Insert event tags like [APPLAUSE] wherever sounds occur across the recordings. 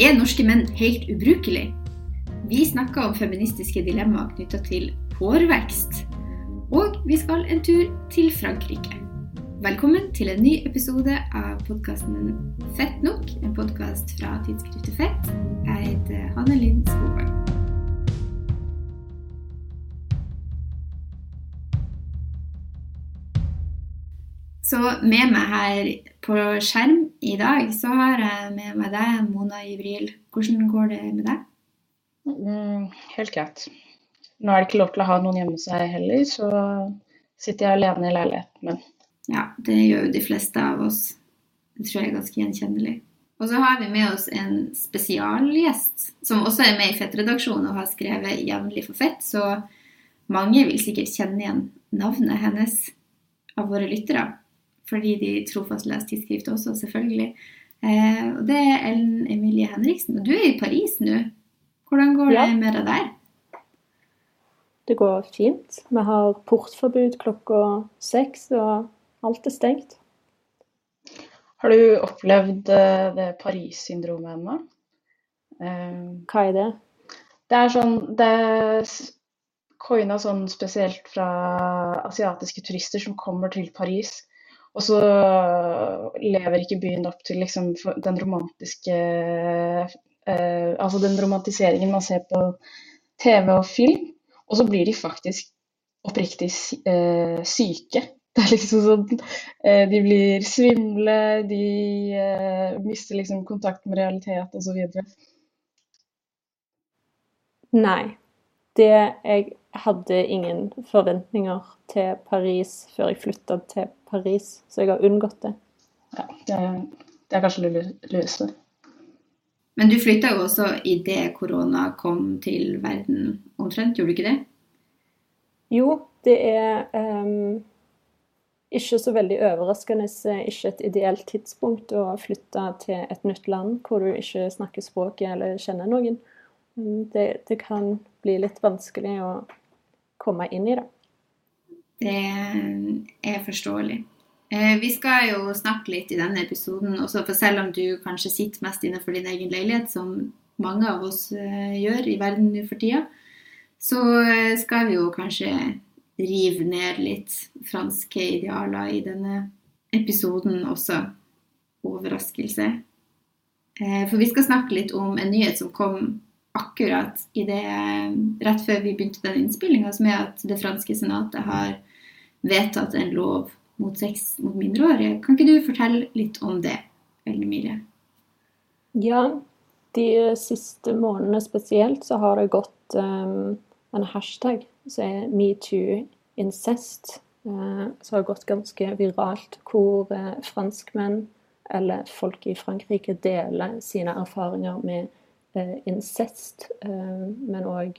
Er norske menn helt ubrukelige? Vi snakker om feministiske dilemmaer knytta til hårvekst. Og vi skal en tur til Frankrike. Velkommen til en ny episode av podkasten Fett nok, en podkast fra tidsskriftet Fett. Jeg heter Hanne Linn Skogvang. Så med meg her på skjerm i dag, så har jeg med meg deg, Mona Ivril. Hvordan går det med deg? Mm, helt greit. Nå er det ikke lov til å ha noen hjemme seg heller, så sitter jeg alene i leiligheten min. Ja, det gjør jo de fleste av oss. Det tror jeg er ganske gjenkjennelig. Og så har vi med oss en spesialgjest, som også er med i Fettredaksjonen og har skrevet jevnlig for Fett, så mange vil sikkert kjenne igjen navnet hennes av våre lyttere fordi de trofast leser tidsskrift også, selvfølgelig. Eh, og det er Ellen Emilie Henriksen. Og du er i Paris nå. Hvordan går ja. det med deg der? Det går fint. Vi har portforbud klokka seks, og alt er stengt. Har du opplevd eh, det Paris-syndromet ennå? Eh, Hva er det? Det er sånn Det er coina sånn spesielt fra asiatiske turister som kommer til Paris og så lever ikke byen opp til liksom, den romantiske eh, Altså den romantiseringen man ser på TV og film. Og så blir de faktisk oppriktig eh, syke. [LAUGHS] Det er liksom sånn eh, De blir svimle, de eh, mister liksom kontakt med realitet osv. Nei. Det jeg hadde ingen forventninger til Paris før jeg flytta til Paris, så jeg har unngått det. Ja, det, det er kanskje det lureste. Men du flytta jo også idet korona kom til verden omtrent, gjorde du ikke det? Jo, det er um, ikke så veldig overraskende ikke et ideelt tidspunkt å flytte til et nytt land hvor du ikke snakker språket eller kjenner noen. Det, det kan bli litt vanskelig å komme inn i det. Det er forståelig. Eh, vi skal jo snakke litt i denne episoden også, for selv om du kanskje sitter mest innenfor din egen leilighet, som mange av oss eh, gjør i verden nå for tida, så eh, skal vi jo kanskje rive ned litt franske idealer i denne episoden også. Overraskelse. For vi skal snakke litt om en nyhet som kom akkurat det, rett før vi begynte den innspillinga, som er at det franske senatet har vedtatt en lov mot sex mot mindreårige. Kan ikke du fortelle litt om det, Ellen Emilie? Ja, de siste månedene spesielt så har det gått um, en hashtag som er metoo-incest. Uh, som har gått ganske viralt, hvor uh, franskmenn eller folk i Frankrike deler sine erfaringer med uh, incest, men òg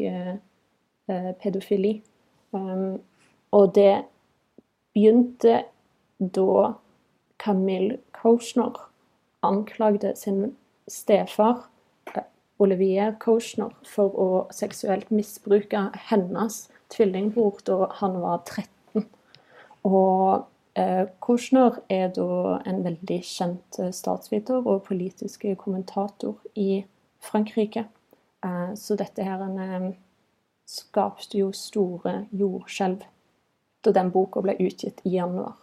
pedofili. Um, og det begynte da Camille Koshner anklagde sin stefar eh, Olivier Koshner for å seksuelt misbruke hennes tvillingbror da han var 13. Og eh, Kochner er da en veldig kjent eh, statsviter og politisk kommentator i Frankrike. Eh, så dette her skapte jo store jordskjelv da den boka ble utgitt i januar.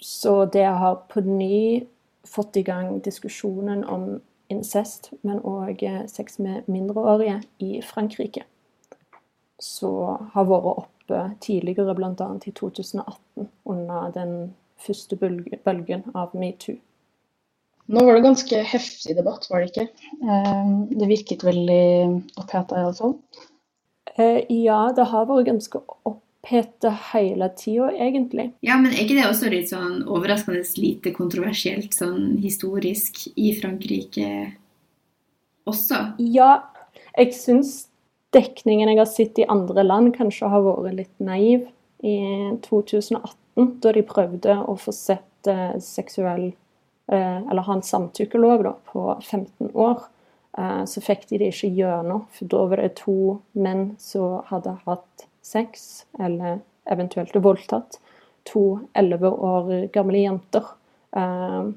Så det har på ny fått i gang diskusjonen om incest, men òg eh, sex med mindreårige i Frankrike. Så har vært oppe tidligere, bl.a. i 2018, under den første bølgen av metoo. Nå var det ganske heftig debatt, var det ikke? Eh, det virket veldig oppheta iallfall? Eh, ja, det har vært ganske opp oppheta hele tida, egentlig. Ja, men er ikke det også litt sånn overraskende lite kontroversielt sånn historisk i Frankrike også? Ja, jeg syns dekningen jeg har sett i andre land, kanskje har vært litt naiv. I 2018, da de prøvde å få sett eh, seksuell eh, Eller ha en samtykkelov da, på 15 år, eh, så fikk de det ikke gjennom. For da var det to menn som hadde hatt sex, eller eventuelt voldtatt, to elleve år gamle jenter. Uh,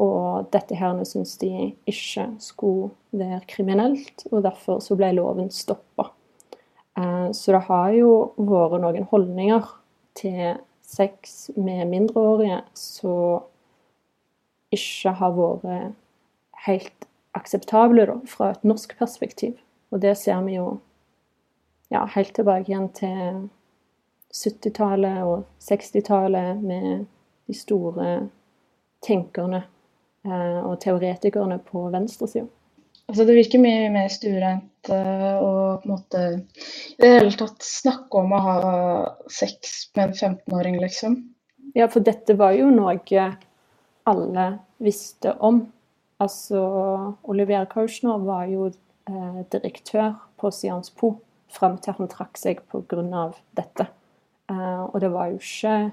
Og dette her syns de ikke skulle være kriminelt, og derfor så ble loven stoppa. Eh, så det har jo vært noen holdninger til sex med mindreårige som ikke har vært helt akseptable da, fra et norsk perspektiv. Og det ser vi jo ja, helt tilbake igjen til 70-tallet og 60-tallet med de store tenkerne eh, og teoretikerne på venstresida. Altså det virker mye mer stuereint uh, å på en måte i det hele tatt snakke om å ha sex med en 15-åring, liksom. Ja, for dette var jo noe alle visste om. Altså, Olivier Kauschner var jo eh, direktør på Sians Po fram til han trakk seg pga. dette. Eh, og det var jo ikke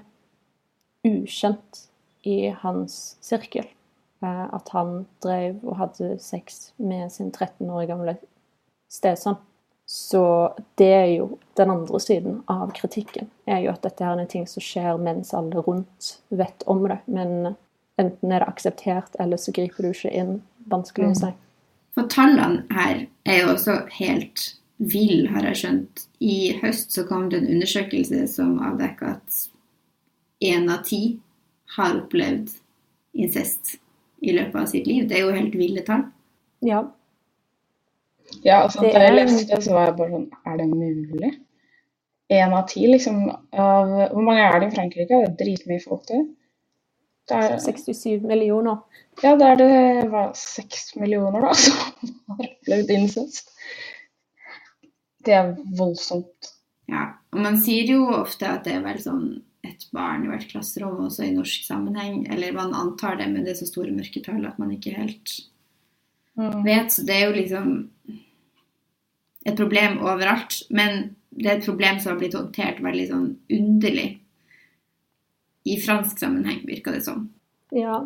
ukjent i hans sirkel. Eh, at han drev og hadde sex med sin 13 år gamle stesønn. Så det er jo den andre siden av kritikken. er jo At dette er en ting som skjer mens alle rundt vet om det. Men enten er det akseptert, eller så griper du ikke inn. Vanskelig å si. For tallene her er jo også helt ville, har jeg skjønt. I høst så kom det en undersøkelse som avdekka at én av ti har opplevd incest i løpet av sitt liv. Det er jo helt ville tall. Ja. Ja, altså, da jeg leste det, så var jeg bare sånn Er det mulig? Én av ti, liksom. Av, hvor mange er det i Frankrike? Det er dritmye folk, der. det er, 67 millioner. Ja, det er det var seks millioner, da, [LAUGHS] som har opplevd incest. Det er voldsomt. Ja, og man sier jo ofte at det er vel sånn et barn i hvert klasserom, også i norsk sammenheng. Eller man antar det, men det er så store mørketall at man ikke helt mm. vet. Så det er jo liksom et problem overalt. Men det er et problem som har blitt håndtert veldig sånn underlig i fransk sammenheng, virker det som. Ja,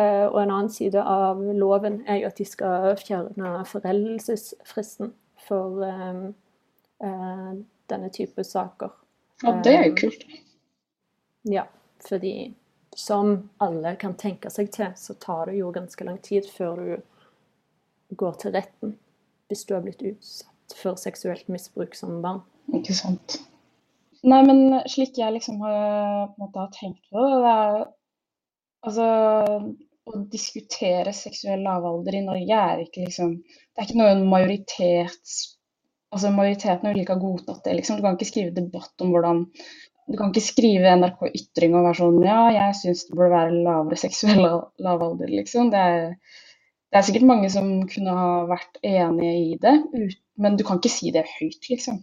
eh, og en annen side av loven er jo at de skal fjerne foreldelsesfristen for um, uh, denne type saker. Ja, det er jo kult. Ja, fordi som alle kan tenke seg til, så tar det jo ganske lang tid før du går til retten hvis du har blitt utsatt for seksuelt misbruk som barn. Ikke sant. Nei, men slik jeg liksom har, måte, har tenkt på det, det er altså å diskutere seksuell lavalder i Norge er ikke liksom Det er ikke noen majoritets altså Majoriteten vil ikke ha godtatt det. liksom. Du kan ikke skrive debatt om hvordan du kan ikke skrive NRK Ytring og være sånn Ja, jeg syns det burde være lavere seksuell lavalder, liksom. Det er, det er, sikkert mange som kunne ha vært enige i det, men du kan ikke si det høyt, liksom.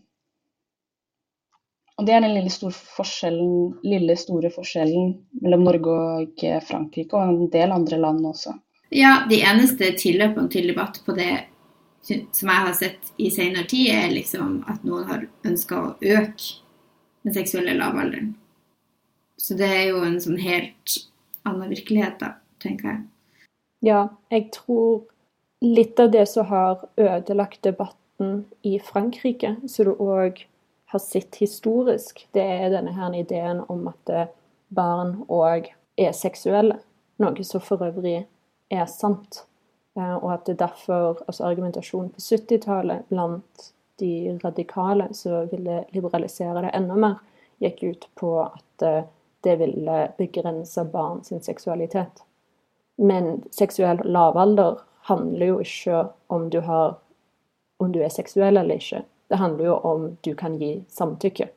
Og det er den lille store forskjellen, lille store forskjellen mellom Norge og Frankrike og en del andre land også. Ja, de eneste tilløpene til debatt på det som jeg har sett i senere tid, er liksom at noen har ønska å øke den seksuelle lavalderen. Så det er jo en sånn helt annen virkelighet, da, tenker jeg. Ja, jeg tror litt av det som har ødelagt debatten i Frankrike, som du òg har sett historisk, det er denne her ideen om at barn òg er seksuelle. Noe som for øvrig er sant. Eh, og at det derfor altså Argumentasjonen på 70-tallet blant de radikale som ville liberalisere det enda mer, gikk ut på at eh, det ville begrense barn sin seksualitet. Men seksuell lavalder handler jo ikke om du, har, om du er seksuell eller ikke. Det handler jo om du kan gi samtykke.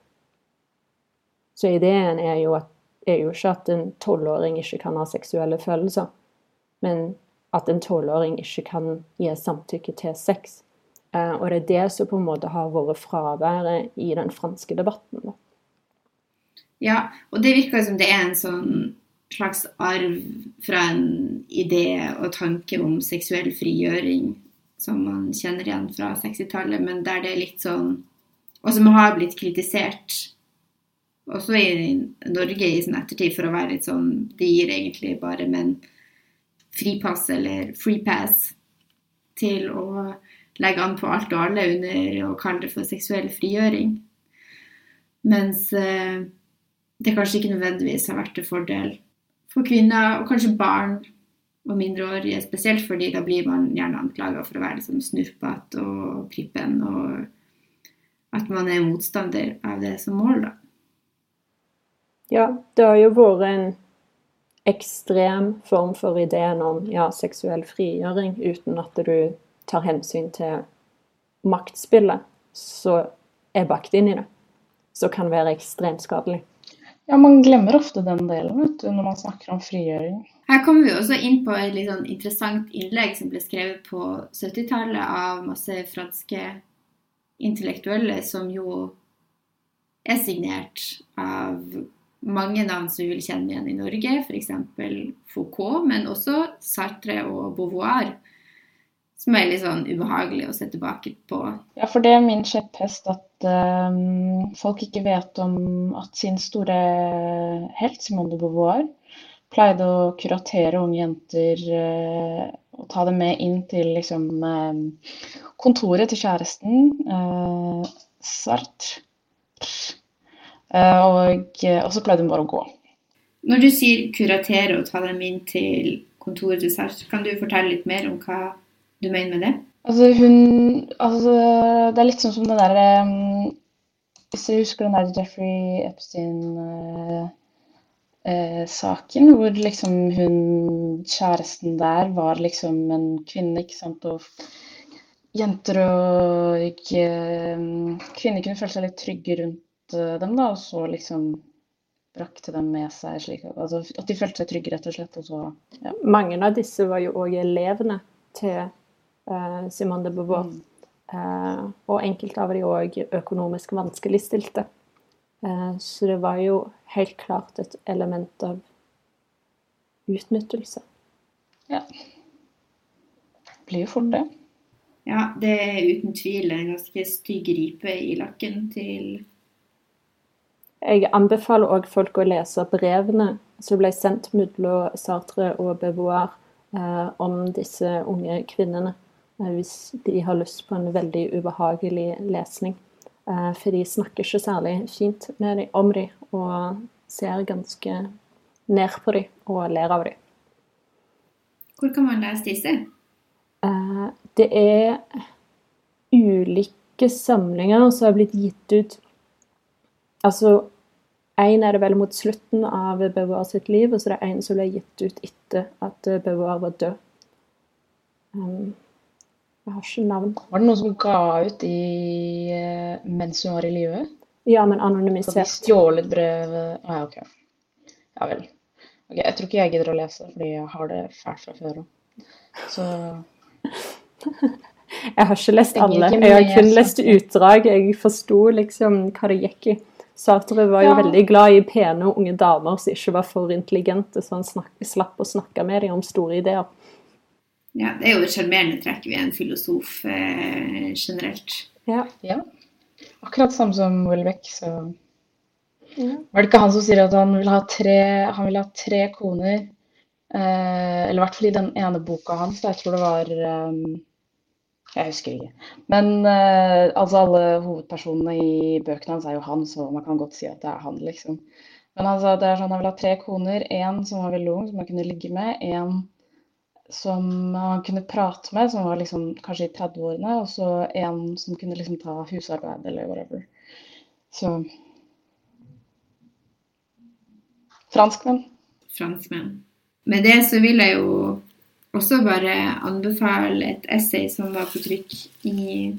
Så ideen er jo, at, er jo ikke at en tolvåring ikke kan ha seksuelle følelser, men at en tolvåring ikke kan gi samtykke til sex. Eh, og det er det som på en måte har vært fraværet i den franske debatten. Ja, og det virker som det er en sånn slags arv fra en idé og tanke om seksuell frigjøring som man kjenner igjen fra 60-tallet, men der det er litt sånn Og som har blitt kritisert også i Norge i sin ettertid for å være litt sånn Det gir egentlig bare menn fripass eller free pass til å legge an på alt og alle under å kalle det for seksuell frigjøring. Mens eh, det kanskje ikke nødvendigvis har vært til fordel for kvinner, og kanskje barn og mindreårige, spesielt fordi da blir man gjerne anklaga for å være liksom snurpete og prippen, og at man er motstander av det som mål, da. Ja, det har jo vært en ekstrem form for ideen om ja, seksuell frigjøring uten at du tar hensyn til maktspillet som er bakt inn i det, som kan være ekstremt skadelig. Ja, man glemmer ofte den delen vet du, når man snakker om frigjøring. Her kommer vi også inn på et litt sånn interessant innlegg som ble skrevet på 70-tallet av masse franske intellektuelle som jo er signert av mange navn som vi vil kjenne igjen i Norge, f.eks. Foucault, men også Sartre og Beauvoir. Som er litt sånn ubehagelig å se tilbake på. Ja, for det er min kjepphest at um, folk ikke vet om at sin store helt, Simone de Beauvoir, pleide å kuratere unge jenter uh, og ta dem med inn til liksom uh, kontoret til kjæresten. Uh, Sartre og, og, så pleide hun bare å gå. Når du sier kuratere og ta dem inn til kontoret til Sars, kan du fortelle litt mer om hva du mener med det? Altså, hun Altså, det er litt sånn som det derre um, Hvis du husker den der Jeffrey Epstein uh, saken, hvor liksom hun kjæresten der var liksom en kvinne, ikke sant, og jenter og uh, kvinner kunne føle seg litt trygge rundt Eh, dem, da, og så liksom brakte dem med seg slik altså, at de følte seg trygge, rett og slett. Og så, ja. Mange av disse var jo òg elevene til uh, Simone de Beauvoir. Mm. Uh, og enkelte av de òg økonomisk vanskeligstilte. Uh, så det var jo helt klart et element av utnyttelse. Ja. Det blir jo fort det. Ja, det er uten tvil en ganske stygg ripe i lakken til jeg anbefaler òg folk å lese brevene som ble sendt mellom Sartre og Beauvoir eh, om disse unge kvinnene, eh, hvis de har lyst på en veldig ubehagelig lesning. Eh, for de snakker ikke særlig fint de, om dem, og ser ganske ned på dem og ler av dem. Hvor kan man lese disse? Eh, det er ulike samlinger som har blitt gitt ut Altså Én er det vel mot slutten av Beauvoir sitt liv, og så er det en som ble gitt ut etter at Beauvoir var død. Um, jeg har ikke navn. Var det noen som ga ut i, uh, mens hun var i live? Ja, men anonymisert. Stjålet brevet ah, ja, OK. Ja vel. Okay, jeg tror ikke jeg gidder å lese, fordi jeg har det fælt fra før òg. Så [LAUGHS] Jeg har ikke lest alle. Jeg har kun lest utdrag. Jeg forsto liksom hva det gikk i. Sartre var jo ja. veldig glad i pene unge damer som ikke var for intelligente, så han snak, slapp å snakke med dem om store ideer. Ja, det er jo et sjarmerende trekk ved en filosof eh, generelt. Ja. ja. Akkurat samme som Welbeck, så ja. Var det ikke han som sier at han vil ha tre, vil ha tre koner? Eh, eller i hvert fall i den ene boka hans. Jeg tror det var um, jeg husker ikke. Men uh, altså alle hovedpersonene i bøkene hans er jo han, så man kan godt si at det er han, liksom. Men altså, det er sånn, han vil ha tre koner. Én som var veldig ung, som han kunne ligge med. En som han kunne prate med, som var liksom kanskje i 30-årene. Og så en som kunne liksom ta husarbeid eller whatever. Så Franskmenn. Franskmenn. Med det så vil jeg jo også bare anbefale et essay som var på trykk i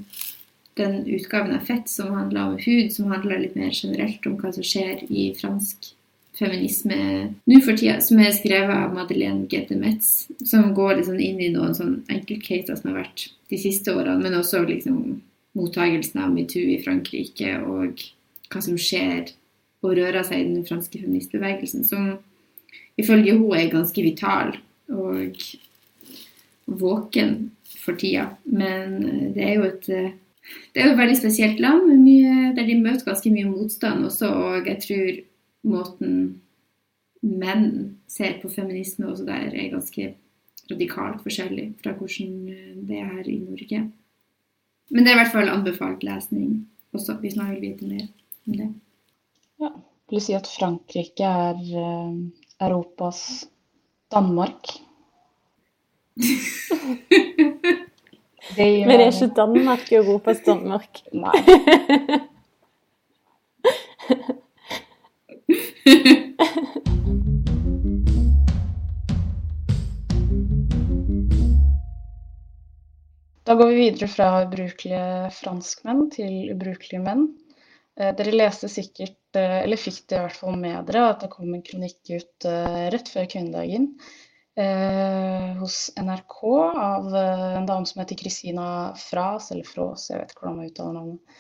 den utgaven av Fett som handla om hud, som handla litt mer generelt om hva som skjer i fransk feminisme nå for tida, som er skrevet av Madeleine Gete Metz, som går liksom inn i noen sånn enkeltcaser som har vært de siste årene, men også liksom mottagelsen av metoo i Frankrike og hva som skjer og rører seg i den franske feministbevegelsen, som ifølge hun er ganske vital. Og våken for tida. Men eh, det er jo et eh, det er jo et veldig spesielt land mye, der de møter ganske mye motstand også. Og jeg tror måten menn ser på feminisme også der, er ganske radikalt forskjellig fra hvordan eh, det er i Norge. Men det er i hvert fall anbefalt lesning også, hvis man vil vite mer om det. Ja, vil du si at Frankrike er Europas Danmark? Det gjør Men er ikke Danmark Europas [LAUGHS] Danmark? Nei. Da går vi videre fra ubrukelige franskmenn til ubrukelige menn. Eh, Dere leste sikkert, eh, eller fikk det i hvert fall med dere, at det kom en kronikk ut eh, rett før kvinnedagen eh, hos NRK av eh, en dame som heter Christina Fras, eller Frås, jeg vet ikke hvordan man uttaler navnet,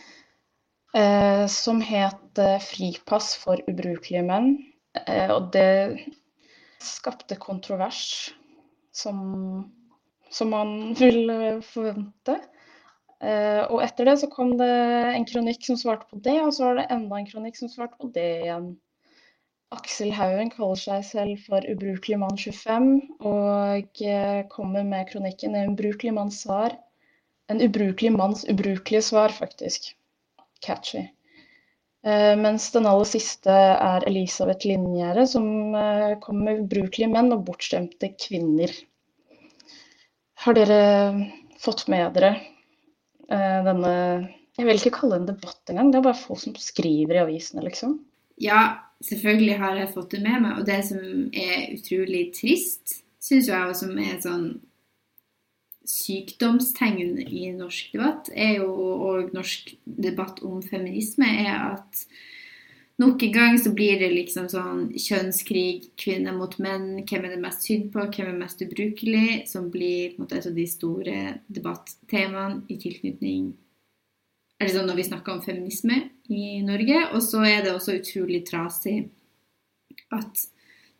eh, som het eh, 'Fripass for ubrukelige menn'. Og det skapte kontrovers, som, som man [LAUGHS] ville forvente. Og etter det så kom det en kronikk som svarte på det, og så var det enda en kronikk som svarte på det igjen. Aksel Haugen kaller seg selv for ubrukelig mann 25, og eh, kommer med kronikken 'En ubrukelig manns svar'. En ubrukelig manns ubrukelige svar, faktisk. Catchy. Eh, mens den aller siste er Elisabeth Linjære, som eh, kommer med ubrukelige menn og bortstemte kvinner. Har dere fått med dere denne Jeg vil ikke kalle det en debatt engang, det er bare folk som skriver i avisene, liksom. Ja, selvfølgelig har jeg fått det med meg. Og det som er utrolig trist, syns jeg, og som er sånn sykdomstegn i norsk debatt, jo, og norsk debatt om feminisme, er at nok en gang så blir det liksom sånn kjønnskrig, kvinner mot menn, hvem er det mest synd på, hvem er mest ubrukelig, som blir på en måte, av de store debattemaene i tilknytning er det sånn når vi snakker om feminisme i Norge. Og så er det også utrolig trasig at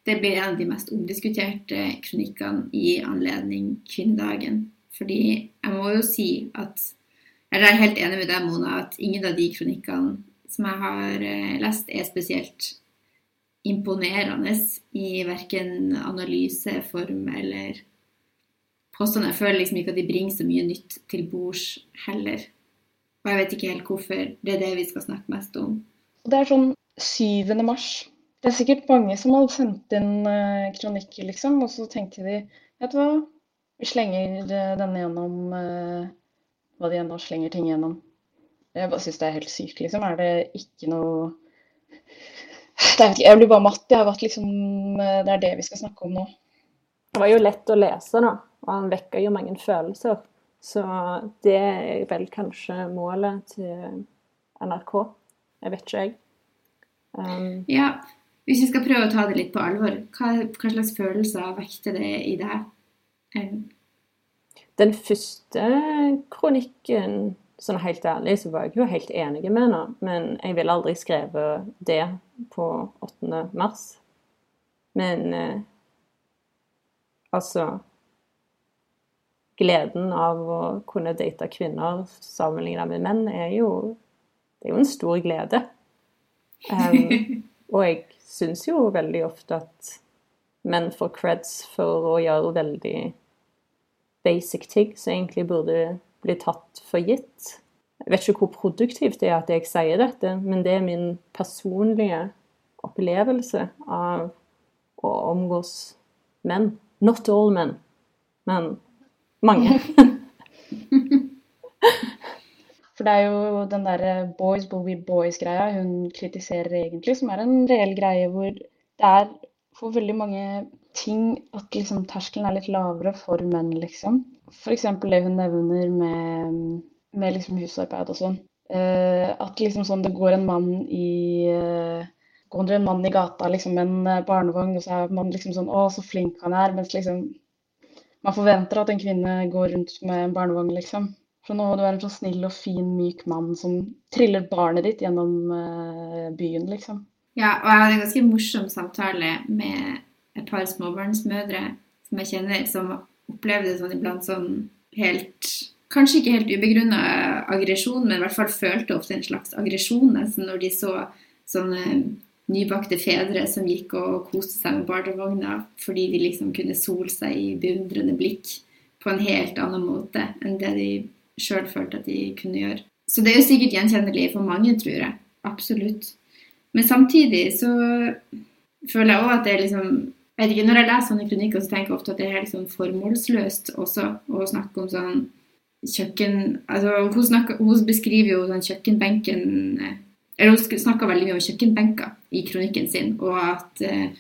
det blir en av de mest omdiskuterte kronikkene i anledning kvinnedagen. Fordi jeg må jo si at Eller jeg er helt enig med deg, Mona, at ingen av de kronikkene som jeg har eh, lest, er spesielt imponerende i verken analyse, form eller påstand. Jeg føler liksom ikke at de bringer så mye nytt til bords heller. Og jeg vet ikke helt hvorfor det er det vi skal snakke mest om. Det er sånn 7. mars. Det er sikkert mange som hadde sendt inn uh, kronikker, liksom, og så tenkte de vet du hva, vi slenger eh, denne gjennom uh, hva de ennå slenger ting gjennom. Jeg bare syns det er helt sykt, liksom. Er det ikke noe [LAUGHS] det er, Jeg blir bare matt av at liksom, det er det vi skal snakke om nå. Det var jo lett å lese, da, og han vekker jo mange følelser. Så det er vel kanskje målet til NRK. Jeg vet ikke, jeg. Um, Ja, hvis vi skal prøve å ta det litt på alvor, hva, hva slags følelser vekter det i deg? Um. den første kronikken, sånn helt ærlig, så var jeg jo helt enig med henne, men jeg ville aldri skrevet det på 8. mars. Men eh, altså Gleden av å kunne date kvinner sammenlignet med menn er jo Det er jo en stor glede. Um, [LAUGHS] og jeg syns jo veldig ofte at menn får creds for å gjøre veldig basic ting som egentlig burde bli tatt for gitt. Jeg vet ikke hvor produktivt det er at jeg sier dette, men det er min personlige opplevelse av å omgås menn. Not all men, men mange. [LAUGHS] For det er jo den derre boys will be boys-greia hun kritiserer egentlig, som er en reell greie hvor det er for veldig mange ting at liksom terskelen er litt lavere for menn, liksom. F.eks. det hun nevner med, med liksom husarbeid og sånn. Eh, at liksom sånn det går en mann i eh, Går det en mann i gata liksom med en eh, barnevogn, og så er man liksom sånn Å, så flink han er. Mens liksom man forventer at en kvinne går rundt med en barnevogn, liksom. For nå må du være en sånn snill og fin, myk mann som triller barnet ditt gjennom uh, byen, liksom. Ja, og jeg hadde en ganske morsom samtale med et par småbarnsmødre som jeg kjenner, som opplevde sånn iblant sånn helt Kanskje ikke helt ubegrunna aggresjon, men i hvert fall følte ofte en slags aggresjon nesten når de så sånne nybakte fedre som gikk og koste seg med barnevogna fordi de liksom kunne sole seg i beundrende blikk på en helt annen måte enn det de sjøl følte at de kunne gjøre. Så det er jo sikkert gjenkjennelig for mange, tror jeg. Absolutt. Men samtidig så føler jeg òg at det er liksom jeg vet ikke, Når jeg leser sånne kronikker, så tenker jeg ofte at det er helt sånn formålsløst også å snakke om sånn kjøkken altså Hun, snakker, hun beskriver jo sånn kjøkkenbenken eh, eller Hun snakka veldig mye om kjøkkenbenker i kronikken sin, og at eh,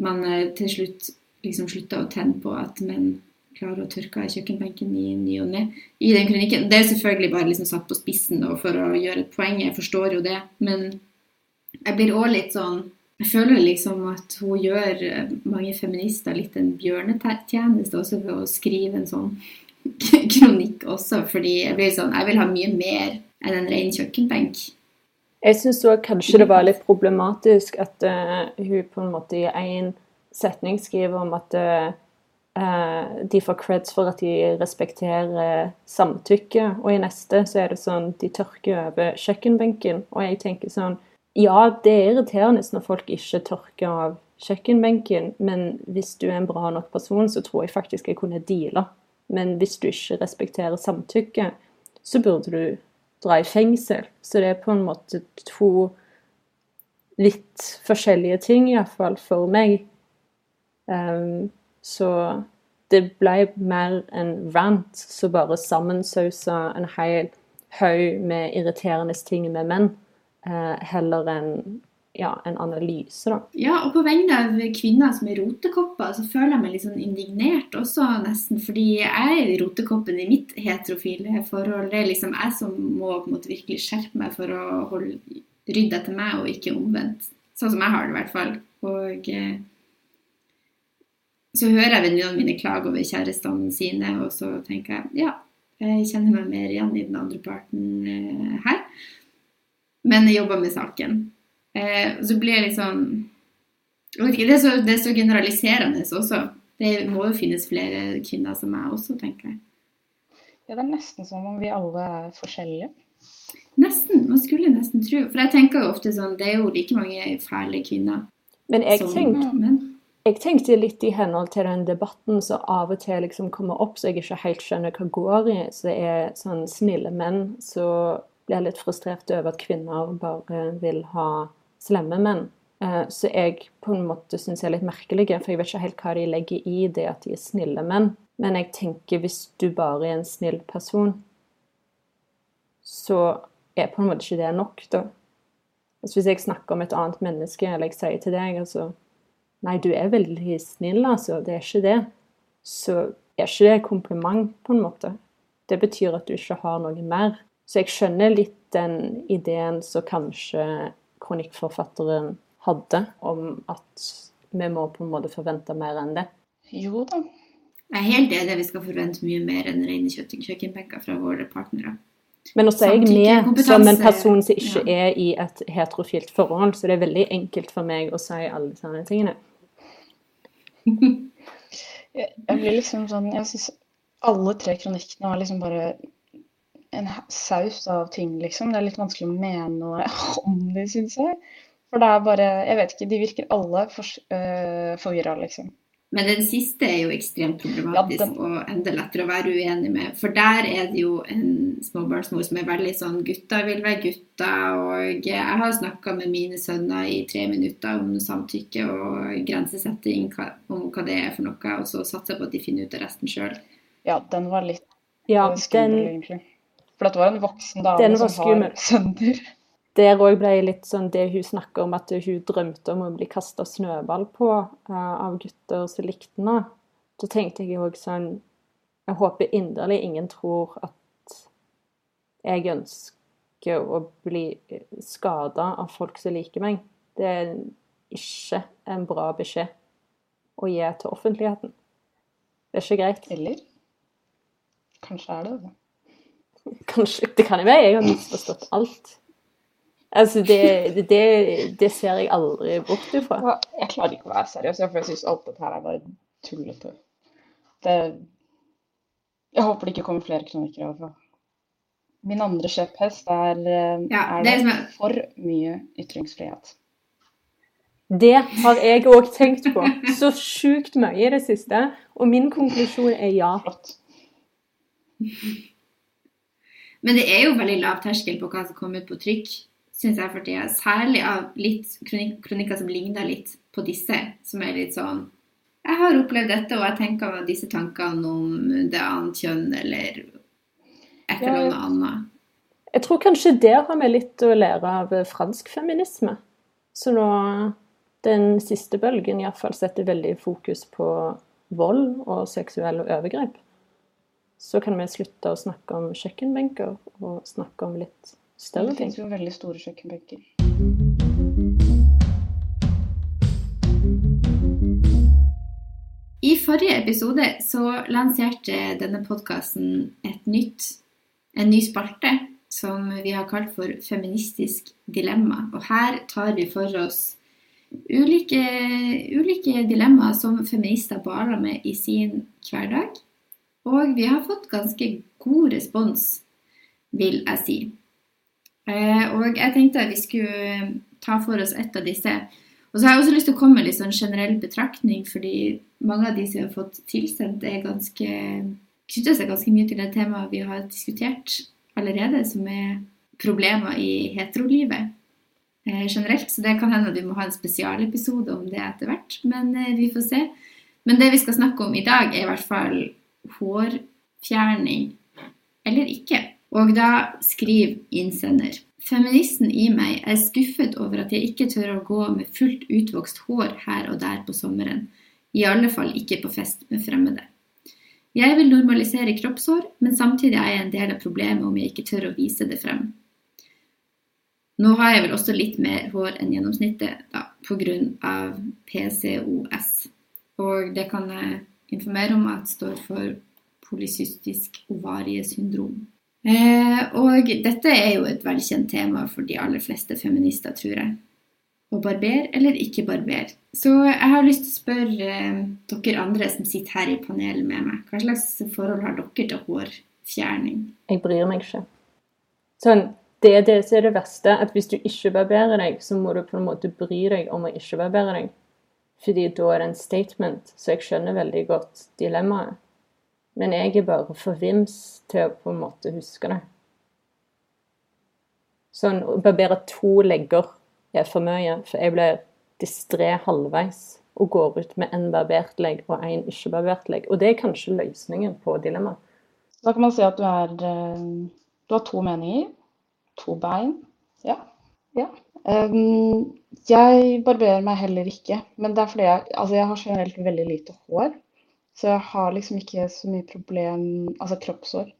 man eh, til slutt liksom slutta å tenne på at menn klarer å tørke kjøkkenbenken i ny og ne. I den kronikken. Det er selvfølgelig bare liksom satt på spissen og for å gjøre et poeng, jeg forstår jo det. Men jeg blir òg litt sånn jeg føler liksom at hun gjør eh, mange feminister litt en bjørnetjeneste også ved å skrive en sånn [LAUGHS] kronikk også, fordi jeg blir sånn Jeg vil ha mye mer enn en ren kjøkkenbenk. Jeg syns òg kanskje det var litt problematisk at uh, hun på en måte i én setning skriver om at uh, de får creds for at de respekterer samtykke, og i neste så er det sånn de tørker over kjøkkenbenken. Og jeg tenker sånn ja, det er irriterende når folk ikke tørker av kjøkkenbenken, men hvis du er en bra nok person, så tror jeg faktisk jeg kunne deala. Men hvis du ikke respekterer samtykke, så burde du dra i fengsel. Så det er på en måte to litt forskjellige ting, iallfall for meg. Um, så det ble mer en rant som bare sammensausa en hel haug med irriterende ting med menn. uh, heller enn ja, en analyse, da. Ja, og på vegne av kvinner som er rotekopper, så føler jeg meg litt sånn indignert også, nesten. Fordi jeg er rotekoppen i mitt heterofile forhold. Det er liksom jeg som må på en måte virkelig skjerpe meg for å holde, rydde etter meg, og ikke omvendt. Sånn som jeg har det, i hvert fall. Og eh, så hører jeg venninnene mine klage over kjærestene sine, og så tenker jeg ja, jeg kjenner meg mer igjen i den andre parten eh, her. Men jeg jobber med saken. Eh, så blir jeg litt sånn jeg vet ikke, det er, så, det er så generaliserende også. Det må jo finnes flere kvinner som meg også, tenker jeg. Ja, det er nesten som om vi alle er forskjellige. Nesten. Man skulle nesten tro. For jeg tenker jo ofte sånn Det er jo like mange fæle kvinner. Men jeg, menn. jeg tenkte litt i henhold til den debatten som av og til liksom kommer opp, så jeg ikke helt skjønner hva går i. Så det er sånn snille menn som blir litt frustrert over at kvinner bare vil ha slemme menn. Eh, så jeg på en måte syns jeg er litt merkelige, for jeg vet ikke helt hva de legger i det at de er snille menn. Men jeg tenker hvis du bare er en snill person, så er på en måte ikke det nok, da. Altså hvis jeg snakker om et annet menneske, eller jeg sier til deg altså Nei, du er veldig snill, altså. Det er ikke det. Så er ikke det kompliment, på en måte. Det betyr at du ikke har noe mer. Så jeg skjønner litt den ideen som kanskje kronikkforfatteren hadde, om at vi må på en måte forvente mer enn det. Jo da. Jeg er helt enig vi skal forvente mye mer enn rene kjøkkenbenker fra våre partnere. Men også er jeg med som en person som ikke ja. er i et heterofilt forhold, så det er veldig enkelt for meg å si alle sånne tingene. [LAUGHS] jeg blir liksom sånn Jeg syns alle tre kronikkene var liksom bare en saus av ting, liksom. Det er litt vanskelig å mene noe [LAUGHS] om det, syns jeg. For det er bare Jeg vet ikke, de virker alle for, uh, forvirra, liksom. Men den siste er jo ekstremt problematisk ja, den... og enda lettere å være uenig med. For der er det jo en småbarnsmor som er veldig sånn Gutta vil være gutta. Og jeg har snakka med mine sønner i tre minutter om samtykke og grensesetting, om hva det er for noe, og så satser jeg på at de finner ut av resten sjøl. Ja, den var litt ja, skummel, den... egentlig. For det var en voksen dame som har sønner. Der òg ble litt sånn det hun snakker om at hun drømte om å bli kasta snøball på uh, av gutter som likte henne. Da tenkte jeg òg sånn Jeg håper inderlig ingen tror at jeg ønsker å bli skada av folk som liker meg. Det er ikke en bra beskjed å gi til offentligheten. Det er ikke greit. Eller kanskje er det det. Kanskje Det kan jo være jeg har misforstått alt. Altså, det, det, det, ser jeg aldri bort ifra. Jeg klarer ikke å være seriøs, for jeg syns alt dette her er bare tullete. Det Jeg håper det ikke kommer flere kronikere. Overfor. Min andre kjepphest er, eh, ja, er det, er for mye ytringsfrihet. Det har jeg òg tenkt på. Så sjukt mye i det siste. Og min konklusjon er ja. Flott. Men det er jo veldig lav terskel på hva som kommer ut på trykk. syns jeg for tida. Særlig av litt kronik kronikker som ligner litt på disse, som er litt sånn Jeg har opplevd dette, og jeg tenker disse tankene om det annet kjønn, eller et eller Ja. annet. Jeg tror kanskje der har vi litt å lære av fransk feminisme. Så nå den siste bølgen iallfall setter veldig fokus på vold og seksuelle overgrep. Så kan vi slutte å snakke om kjøkkenbenker og snakke om litt større Det finnes jo veldig store kjøkkenbenker. I forrige episode så lanserte denne podkasten et nytt, en ny spalte som vi har kalt for Feministisk dilemma. Og her tar vi for oss ulike, ulike dilemmaer som feminister baler med i sin hverdag. Og vi har fått ganske god respons, vil jeg si. Eh, og jeg tenkte at vi skulle ta for oss et av disse. Og så har jeg også lyst til å komme med litt sånn generell betraktning, fordi mange av de som har fått tilsendt, er ganske knytter seg ganske mye til det temaet vi har diskutert allerede, som er problemer i heterolivet eh, generelt. Så det kan hende at vi må ha en spesialepisode om det etter hvert, men eh, vi får se. Men det vi skal snakke om i dag, er i hvert fall hårfjerning eller ikke. Og da skriver innsender Feministen i meg er skuffet over at jeg ikke tør å gå med fullt utvokst hår her og der på sommeren. I alle fall ikke på fest med fremmede. Jeg vil normalisere kroppshår, men samtidig er jeg en del av problemet om jeg ikke tør å vise det frem. Nå har jeg vel også litt mer hår enn gjennomsnittet da, pga. PCOS. Og det kan jeg informere om at står for polycystisk ovariesyndrom. Eh, og dette er jo et velkjent tema for de aller fleste feminister, tror jeg. Å barbere eller ikke barbere. Så jeg har lyst til å spørre eh, dere andre som sitter her i panelet med meg, hva slags forhold har dere til hårfjerning? Jeg bryr meg ikke. Sånn, det er det som er det verste, at hvis du ikke barberer deg, så må du på en måte bry deg om å ikke barbere deg. Fordi da er det en statement, så jeg skjønner veldig godt dilemmaet. Men jeg er bare for vims til å på en måte huske det. Sånn, å barbere to legger er for mye, for jeg blir distré halvveis og går ut med en barbert legg og en ikke barbert legg. Og det er kanskje løsningen på dilemmaet. Da kan man si at du er eh, Du har to meninger. To bein. Ja. ja. Em, jeg barberer meg heller ikke, men det er fordi jeg, altså jeg har generelt veldig lite hår. Så jeg har liksom ikke så mye problem Altså kroppshår.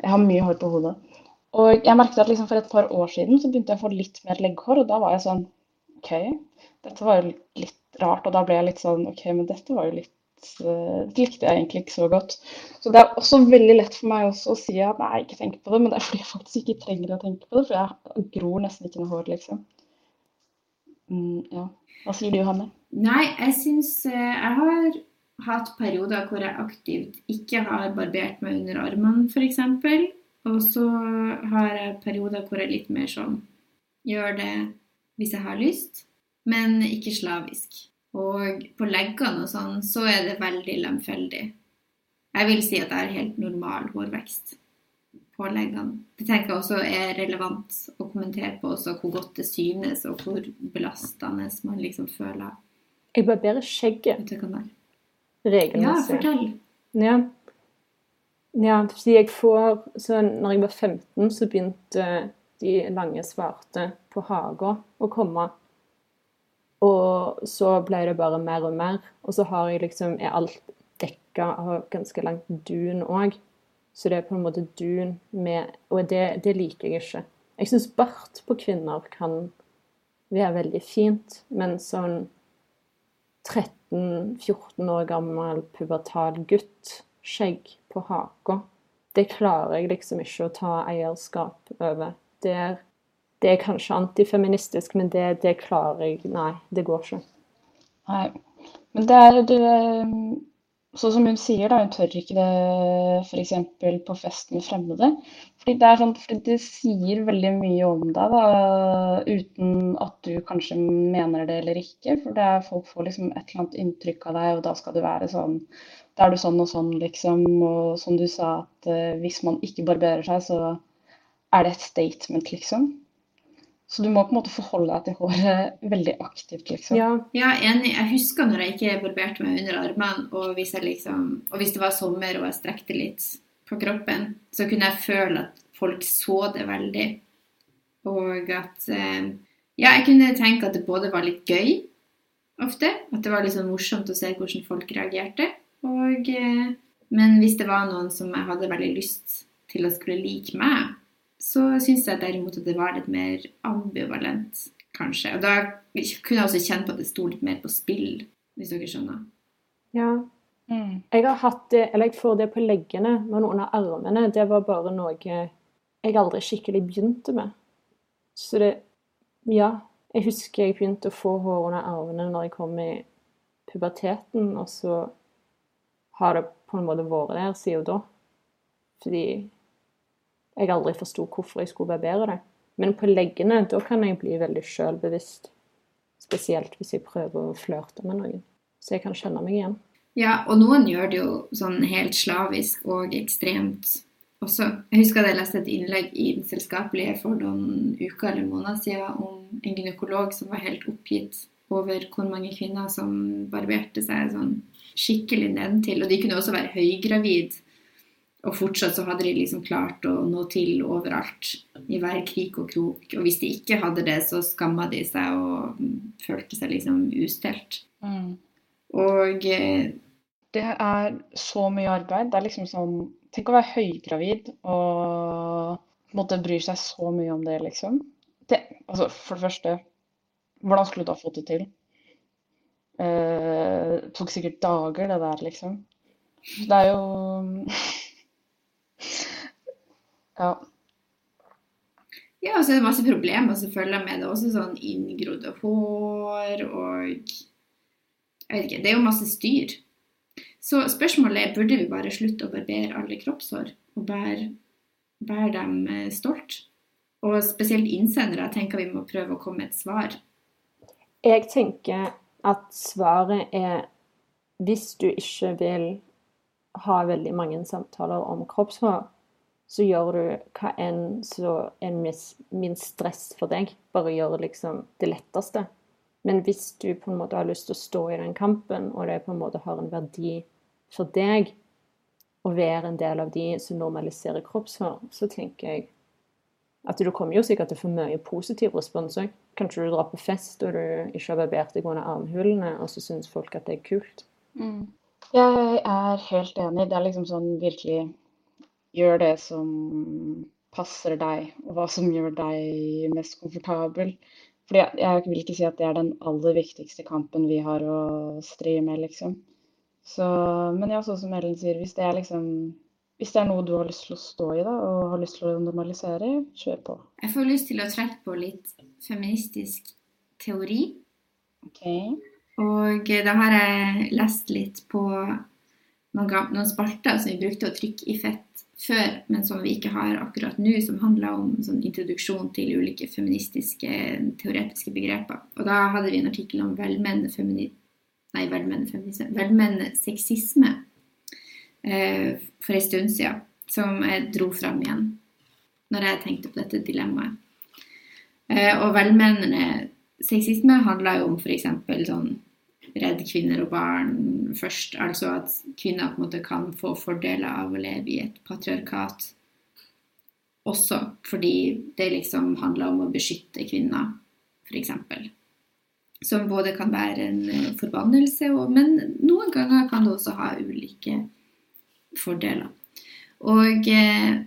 Jeg har mye hår på hodet. Og jeg merket at liksom for et par år siden så begynte jeg å få litt mer legghår, og da var jeg sånn OK, dette var jo litt rart. Og da ble jeg litt sånn OK, men dette var jo litt Det likte jeg egentlig ikke så godt. Så det er også veldig lett for meg å si at nei, ikke tenk på det, men det er fordi jeg faktisk ikke trenger å tenke på det, for jeg gror nesten ikke noe hår, liksom. Mm, ja. Hva sier du, Hanne? Nei, jeg syns eh, Jeg har hatt perioder hvor jeg aktivt ikke har barbert meg under armene, f.eks. Og så har jeg perioder hvor jeg litt mer sånn gjør det hvis jeg har lyst, men ikke slavisk. Og på leggene og sånn, så er det veldig lemfeldig. Jeg vil si at jeg har helt normal hårvekst på leggene. Det tenker jeg også er relevant å kommentere på, også hvor godt det synes, og hvor belastende man liksom føler Jeg barberer skjegget det regelmessig. Ja, fortell. Ja. ja, fordi jeg får så når jeg var 15, så begynte de lange svarte på haga å komme. Og så ble det bare mer og mer. Og så har jeg liksom, er alt dekka av ganske langt dun òg. Så det er på en måte dun med Og det, det liker jeg ikke. Jeg syns bart på kvinner kan være veldig fint, men sånn 13-14 år gammel pubertal gutt, skjegg på haka, det klarer jeg liksom ikke å ta eierskap over. Der er, det er kanskje antifeministisk, men det, det klarer jeg Nei, det går ikke. Nei. Men det er det, Sånn som hun sier, da, hun tør ikke det f.eks. på fest med fremmede. Fordi det, er sånn, fordi det sier veldig mye om deg, da, uten at du kanskje mener det eller ikke. For det er, folk får liksom et eller annet inntrykk av deg, og da skal du være sånn Da er du sånn og sånn, liksom. Og som du sa, at eh, hvis man ikke barberer seg, så er det et statement, liksom. Så du må på en måte forholde deg til håret veldig aktivt, liksom. Ja, Ja, enig. Jeg husker når jeg ikke barberte meg under armene, og hvis, jeg liksom, og hvis det var sommer og jeg strekte litt på kroppen, så kunne jeg føle at folk så det veldig. Og at eh, Ja, jeg kunne tenke at det både var litt gøy ofte, at det var litt sånn morsomt å se hvordan folk reagerte. Og, eh, men hvis det var noen som jeg hadde veldig lyst til å skulle like meg, så syns jeg derimot at det var litt mer ambivalent, kanskje. Og da kunne jeg også kjenne på at det sto litt mer på spill, hvis dere skjønner. ja. Mm. Jeg har hatt det, eller jeg får det på leggene, men under armene, det var bare noe jeg aldri skikkelig begynte med. Så det Ja. Jeg husker jeg begynte å få hår under armene når jeg kom i puberteten, og så har det på en måte vært der siden da. Fordi jeg aldri forsto hvorfor jeg skulle barbere det. Men på leggene, da kan jeg bli veldig sjølbevisst. Spesielt hvis jeg prøver å flørte med noen. Så jeg kan kjenne meg igjen. Ja, og noen gjør det jo sånn helt slavisk og ekstremt også. Jeg husker jeg leste et innlegg i Den selskapelige for noen uker eller måneder siden om en gynekolog som var helt oppgitt over hvor mange kvinner som barberte seg sånn skikkelig nedentil. Og de kunne også være høygravid, og fortsatt så hadde de liksom klart å nå til overalt. I hver krik og krok. Og hvis de ikke hadde det, så skamma de seg og følte seg liksom ustelt. Mm. Og eh, Det er så mye arbeid. Det er liksom sånn Tenk å være høygravid og på en måte bryr seg så mye om det, liksom. Det, altså, for det første, hvordan skulle du da fått det til? Eh, det tok sikkert dager, det der, liksom. Det er jo Ja. Ja, og så er det masse problemer som følger med det. Også sånn inngrodde hår og Jeg vet ikke. Det er jo masse styr. Så spørsmålet er burde vi bare slutte å barbere alle kroppshår og bære, bære dem eh, stolt? Og spesielt innsendere tenker vi må prøve å komme med et svar. Jeg tenker at svaret er hvis du ikke vil ha veldig mange samtaler om kroppshår, så gjør du hva enn som er minst stress for deg. Bare gjør liksom det letteste. Men hvis du på en måte har lyst til å stå i den kampen, og det på en måte har en verdi for deg å være en del av de som normaliserer kroppshår, så tenker jeg at du kommer jo sikkert til å få mye positiv respons òg. Kanskje du drar på fest og du ikke har barbert deg under armhulene, og så syns folk at det er kult. Mm. Jeg er helt enig. Det er liksom sånn virkelig Gjør det som passer deg, og hva som gjør deg mest komfortabel. Fordi jeg, jeg vil ikke si at det er den aller viktigste kampen vi har å stri med, liksom. Så, men ja, sånn som Ellen sier, hvis det er liksom Hvis det er noe du har lyst til å stå i, da, og har lyst til å normalisere, kjør på. Jeg får lyst til å trekke på litt feministisk teori. OK? Og da har jeg lest litt på noen, noen spalter som vi brukte å trykke i fett før, men som vi ikke har akkurat nå, som handler om sånn introduksjon til ulike feministiske teoretiske begreper. Og da hadde vi en artikkel om velmenn, femini... Nei, velmenn. Velmenende sexisme eh, for en stund siden, som jeg dro fram igjen når jeg tenkte på dette dilemmaet. Eh, og velmennende sexisme handler jo om f.eks. sånn redd kvinner og barn først. Altså at kvinner på en måte kan få fordeler av å leve i et patriarkat også fordi det liksom handler om å beskytte kvinner, f.eks. Som både kan være en eh, forbannelse, og, men noen ganger kan det også ha ulike fordeler. Og eh,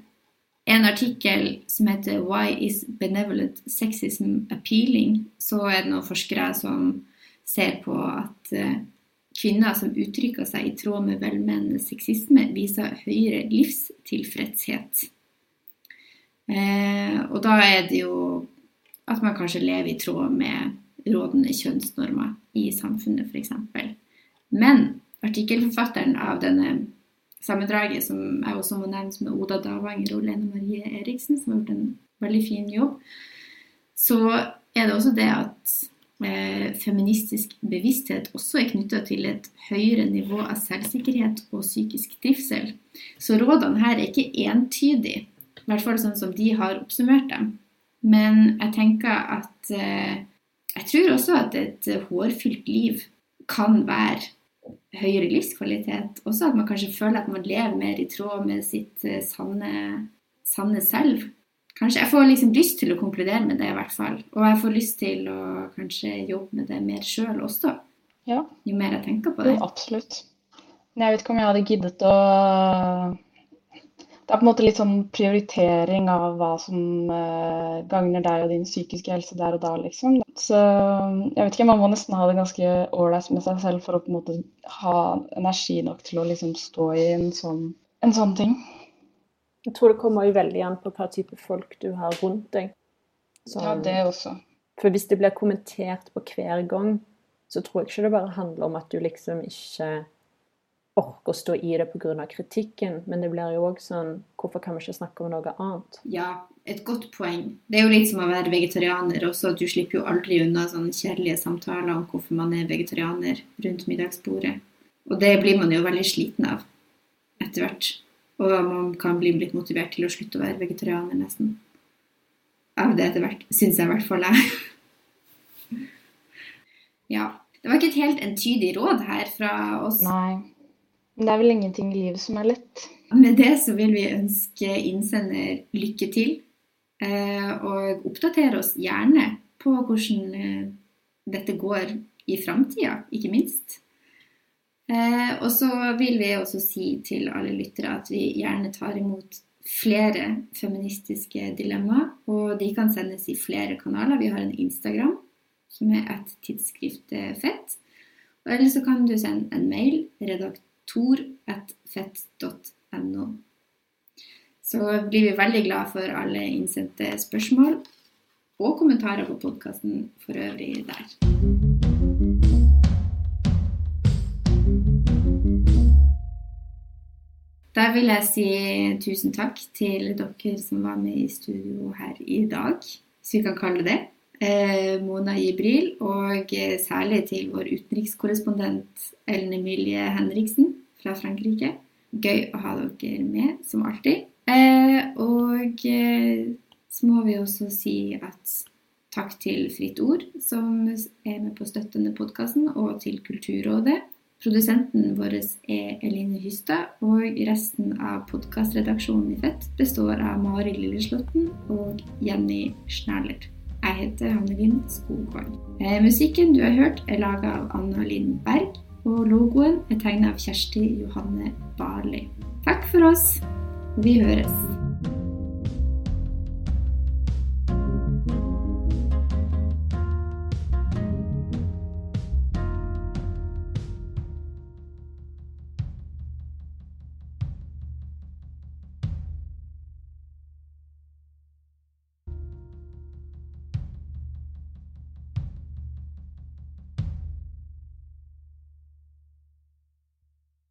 en artikkel som heter 'Why is benevolent sexism appealing?', så er det noen forskere som ser på at eh, kvinner som uttrykker seg i tråd med velmenende sexisme, viser høyere livstilfredshet. Eh, og da er det jo at man kanskje lever i tråd med rådende kjønnsnormer i samfunnet, f.eks. Men artikkelforfatteren av denne sammendraget, som jeg også må nevne, som er Oda Davanger og Lene Marie Eriksen, som har gjort en veldig fin jobb, så er det også det at feministisk bevissthet også er knytta til et høyere nivå av selvsikkerhet og psykisk trivsel. Så rådene her er ikke entydige, i hvert fall sånn som de har oppsummert dem. Men jeg tenker at eh, Jeg tror også at et hårfylt liv kan være høyere livskvalitet. Også at man kanskje føler at man lever mer i tråd med sitt eh, sanne, sanne selv. Kanskje, Jeg får liksom lyst til å konkludere med det, i hvert fall. Og jeg får lyst til å kanskje jobbe med det mer sjøl også. Ja. Jo mer jeg tenker på det. Jo, absolutt. Men jeg vet ikke om jeg hadde giddet å Det er på en måte litt sånn prioritering av hva som eh, gagner deg og din psykiske helse der og da, liksom. Så jeg vet ikke, man må nesten ha det ganske ålreit med seg selv for å på en måte ha energi nok til å liksom stå i en sånn, en sånn ting. Jeg tror det kommer jo veldig an på hva type folk du har rundt deg. Så, Ja, det også. For hvis det blir kommentert på hver gang, så tror jeg ikke det bare handler om at du liksom ikke orker å stå i det pga. kritikken, men det blir jo òg sånn Hvorfor kan vi ikke snakke om noe annet? Ja, et godt poeng. Det er jo litt som å være vegetarianer også. Du slipper jo aldri unna sånne kjedelige samtaler om hvorfor man er vegetarianer rundt middagsbordet. Og det blir man jo veldig sliten av etter hvert. Og man kan bli litt motivert til å slutte å være vegetarianer, nesten. Av det etter hvert, syns jeg i hvert fall jeg. [LAUGHS] ja. Det var ikke et helt entydig råd her fra oss. Nei. Men det er vel ingenting i livet som er lett. Med det så vil vi ønske innsender lykke til. eh, Og oppdatere oss gjerne på hvordan eh, dette går i framtida, ikke minst. Eh, Og så vil vi også si til alle lyttere at vi gjerne tar imot flere feministiske dilemmaer. Og de kan sendes i flere kanaler. Vi har en Instagram som er et tidsskriftfett. Og ellers så kan du sende en mail redaktor.fett.no. Så blir vi veldig glad for alle innsendte spørsmål og kommentarer på podkasten for øvrig der. Da vil jeg si tusen takk til dere som var med i studio her i dag, hvis vi kan kalle det det. Eh, Mona Jibril, og eh, særlig til vår utenrikskorrespondent Ellen Emilie Henriksen fra Frankrike. Gøy å ha dere med, som alltid. Eh, og så må vi også si at takk til Fritt Ord, som er med på å støtte podkasten, og til Kulturrådet. Produsenten vår er Eline Hystad, og resten av podkastredaksjonen i Fett består av Mari Lilleslåtten og Jenny Schnerler. Jeg heter Hanne-Linn Skogvang. Eh, musikken du har hørt, er laga av Anna Linn Berg, og logoen er tegna av Kjersti Johanne Barli. Takk for oss, vi høres.